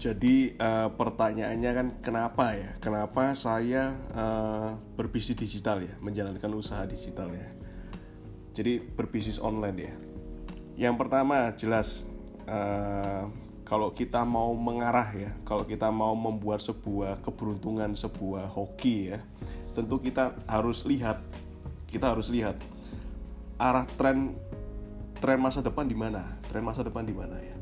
Jadi uh, pertanyaannya kan kenapa ya? Kenapa saya uh, berbisnis digital ya, menjalankan usaha digital ya? Jadi berbisnis online ya. Yang pertama jelas uh, kalau kita mau mengarah ya, kalau kita mau membuat sebuah keberuntungan, sebuah hoki ya, tentu kita harus lihat, kita harus lihat arah tren tren masa depan di mana, tren masa depan di mana ya.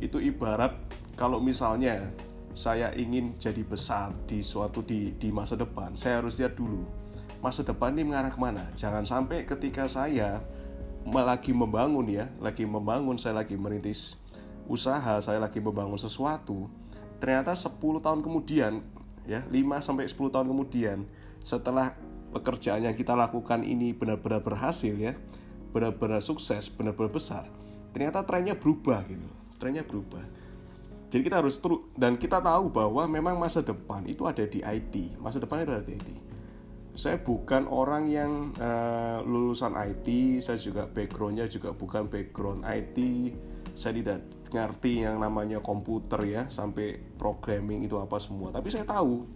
Itu ibarat kalau misalnya saya ingin jadi besar di suatu di di masa depan, saya harus lihat dulu masa depan ini mengarah ke mana. Jangan sampai ketika saya lagi membangun ya, lagi membangun, saya lagi merintis usaha, saya lagi membangun sesuatu, ternyata 10 tahun kemudian ya, 5 sampai 10 tahun kemudian setelah pekerjaan yang kita lakukan ini benar-benar berhasil ya, benar-benar sukses, benar-benar besar, ternyata trennya berubah gitu. Trennya berubah jadi kita harus terus dan kita tahu bahwa memang masa depan itu ada di IT. Masa depan itu ada di IT. Saya bukan orang yang uh, lulusan IT, saya juga backgroundnya juga bukan background IT. Saya tidak ngerti yang namanya komputer ya, sampai programming itu apa semua. Tapi saya tahu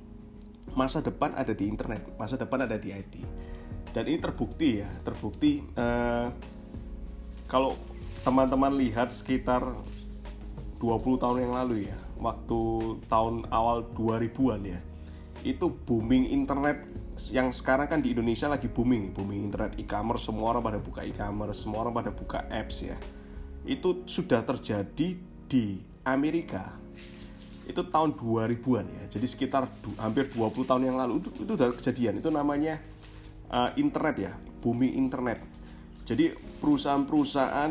masa depan ada di internet, masa depan ada di IT. Dan ini terbukti ya, terbukti uh, kalau teman-teman lihat sekitar 20 tahun yang lalu ya waktu tahun awal 2000-an ya itu booming internet yang sekarang kan di Indonesia lagi booming booming internet e-commerce semua orang pada buka e-commerce semua orang pada buka apps ya. Itu sudah terjadi di Amerika itu tahun 2000-an ya jadi sekitar hampir 20 tahun yang lalu itu itu udah kejadian itu namanya uh, internet ya booming internet. Jadi perusahaan-perusahaan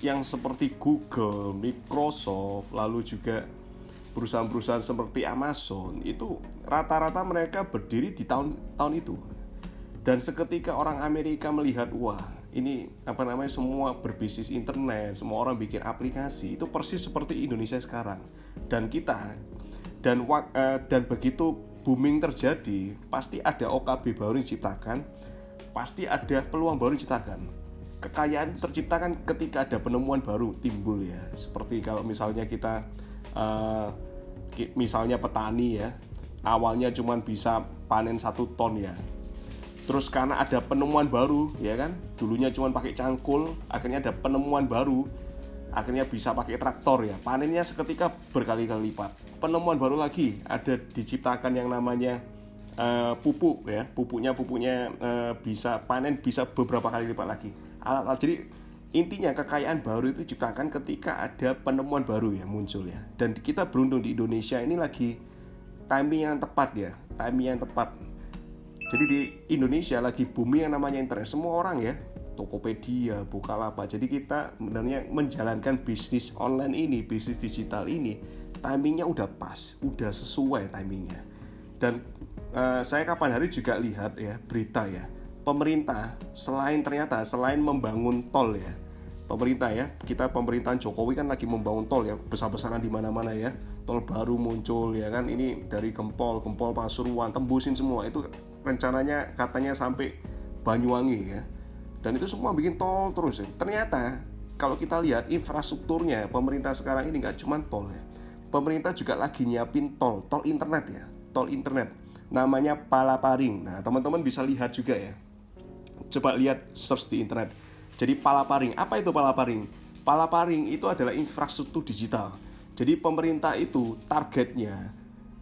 yang seperti Google, Microsoft, lalu juga perusahaan-perusahaan seperti Amazon itu rata-rata mereka berdiri di tahun-tahun itu. Dan seketika orang Amerika melihat wah ini apa namanya semua berbisnis internet, semua orang bikin aplikasi itu persis seperti Indonesia sekarang. Dan kita dan uh, dan begitu booming terjadi, pasti ada OKB baru diciptakan, pasti ada peluang baru diciptakan kekayaan terciptakan ketika ada penemuan baru timbul ya. Seperti kalau misalnya kita uh, misalnya petani ya awalnya cuma bisa panen satu ton ya. Terus karena ada penemuan baru ya kan? Dulunya cuma pakai cangkul akhirnya ada penemuan baru akhirnya bisa pakai traktor ya. Panennya seketika berkali-kali lipat. Penemuan baru lagi ada diciptakan yang namanya uh, pupuk ya. Pupuknya pupuknya uh, bisa panen bisa beberapa kali lipat lagi alat-alat jadi intinya kekayaan baru itu diciptakan ketika ada penemuan baru ya muncul ya dan kita beruntung di Indonesia ini lagi timing yang tepat ya timing yang tepat jadi di Indonesia lagi bumi yang namanya internet semua orang ya Tokopedia, Bukalapak. Jadi kita sebenarnya menjalankan bisnis online ini, bisnis digital ini, timingnya udah pas, udah sesuai timingnya. Dan uh, saya kapan hari juga lihat ya berita ya, pemerintah selain ternyata selain membangun tol ya pemerintah ya kita pemerintahan Jokowi kan lagi membangun tol ya besar-besaran di mana-mana ya. Tol baru muncul ya kan ini dari Gempol Gempol Pasuruan tembusin semua. Itu rencananya katanya sampai Banyuwangi ya. Dan itu semua bikin tol terus ya. Ternyata kalau kita lihat infrastrukturnya pemerintah sekarang ini nggak cuma tol ya. Pemerintah juga lagi nyiapin tol tol internet ya tol internet. Namanya Palaparing. Nah teman-teman bisa lihat juga ya coba lihat search di internet. Jadi palaparing, apa itu palaparing? Palaparing itu adalah infrastruktur digital. Jadi pemerintah itu targetnya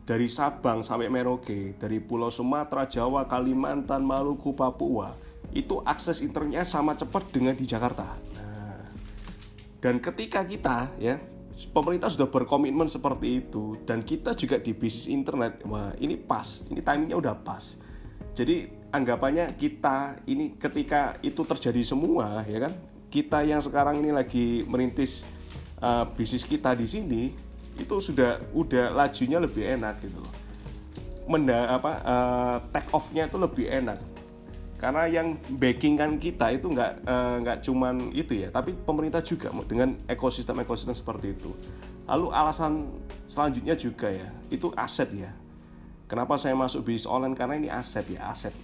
dari Sabang sampai Merauke, dari Pulau Sumatera, Jawa, Kalimantan, Maluku, Papua, itu akses internetnya sama cepat dengan di Jakarta. Nah, dan ketika kita ya pemerintah sudah berkomitmen seperti itu dan kita juga di bisnis internet, wah ini pas, ini timingnya udah pas. Jadi anggapannya kita ini ketika itu terjadi semua ya kan? Kita yang sekarang ini lagi merintis uh, bisnis kita di sini itu sudah udah lajunya lebih enak gitu Menda apa uh, take off-nya itu lebih enak. Karena yang backing kan kita itu nggak uh, nggak cuman itu ya tapi pemerintah juga dengan ekosistem ekosistem seperti itu. Lalu alasan selanjutnya juga ya itu aset ya kenapa saya masuk bisnis online karena ini aset ya aset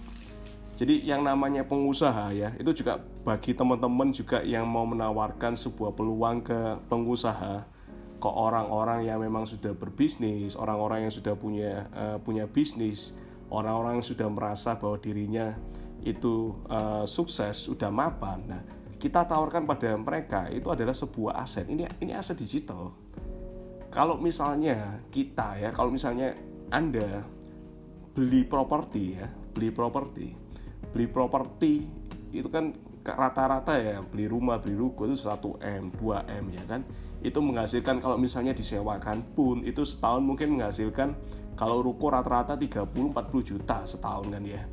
jadi yang namanya pengusaha ya itu juga bagi teman-teman juga yang mau menawarkan sebuah peluang ke pengusaha ke orang-orang yang memang sudah berbisnis, orang-orang yang sudah punya uh, punya bisnis, orang-orang yang sudah merasa bahwa dirinya itu uh, sukses, sudah mapan. Nah, kita tawarkan pada mereka itu adalah sebuah aset. Ini ini aset digital. Kalau misalnya kita ya, kalau misalnya Anda beli properti ya, beli properti. Beli properti itu kan rata-rata ya beli rumah beli ruko itu 1 m 2 m ya kan. Itu menghasilkan kalau misalnya disewakan pun itu setahun mungkin menghasilkan kalau ruko rata-rata 30-40 juta setahun kan ya.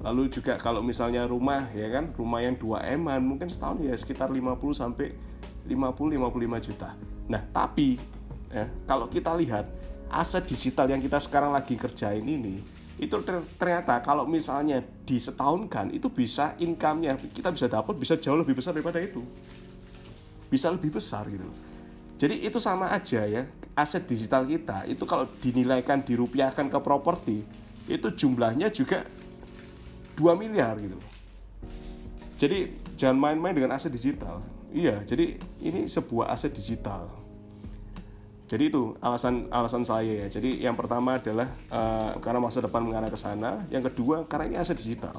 Lalu juga kalau misalnya rumah ya kan rumah yang 2 m mungkin setahun ya sekitar 50 sampai 50-55 juta. Nah tapi ya, kalau kita lihat aset digital yang kita sekarang lagi kerjain ini itu ternyata kalau misalnya disetahunkan itu bisa income-nya kita bisa dapat bisa jauh lebih besar daripada itu. Bisa lebih besar gitu jadi itu sama aja ya aset digital kita itu kalau dinilaikan dirupiahkan ke properti itu jumlahnya juga 2 miliar gitu jadi jangan main-main dengan aset digital. Iya jadi ini sebuah aset digital jadi itu alasan alasan saya ya. Jadi yang pertama adalah uh, karena masa depan mengarah ke sana. Yang kedua karena ini aset digital.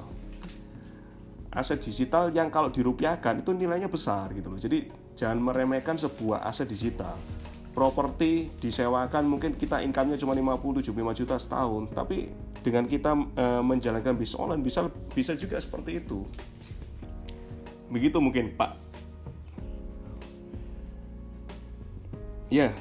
Aset digital yang kalau dirupiahkan itu nilainya besar gitu loh. Jadi jangan meremehkan sebuah aset digital. Properti disewakan mungkin kita income-nya cuma 50 75 juta setahun, tapi dengan kita uh, menjalankan bisnis online bisa bisa juga seperti itu. Begitu mungkin, Pak. Ya,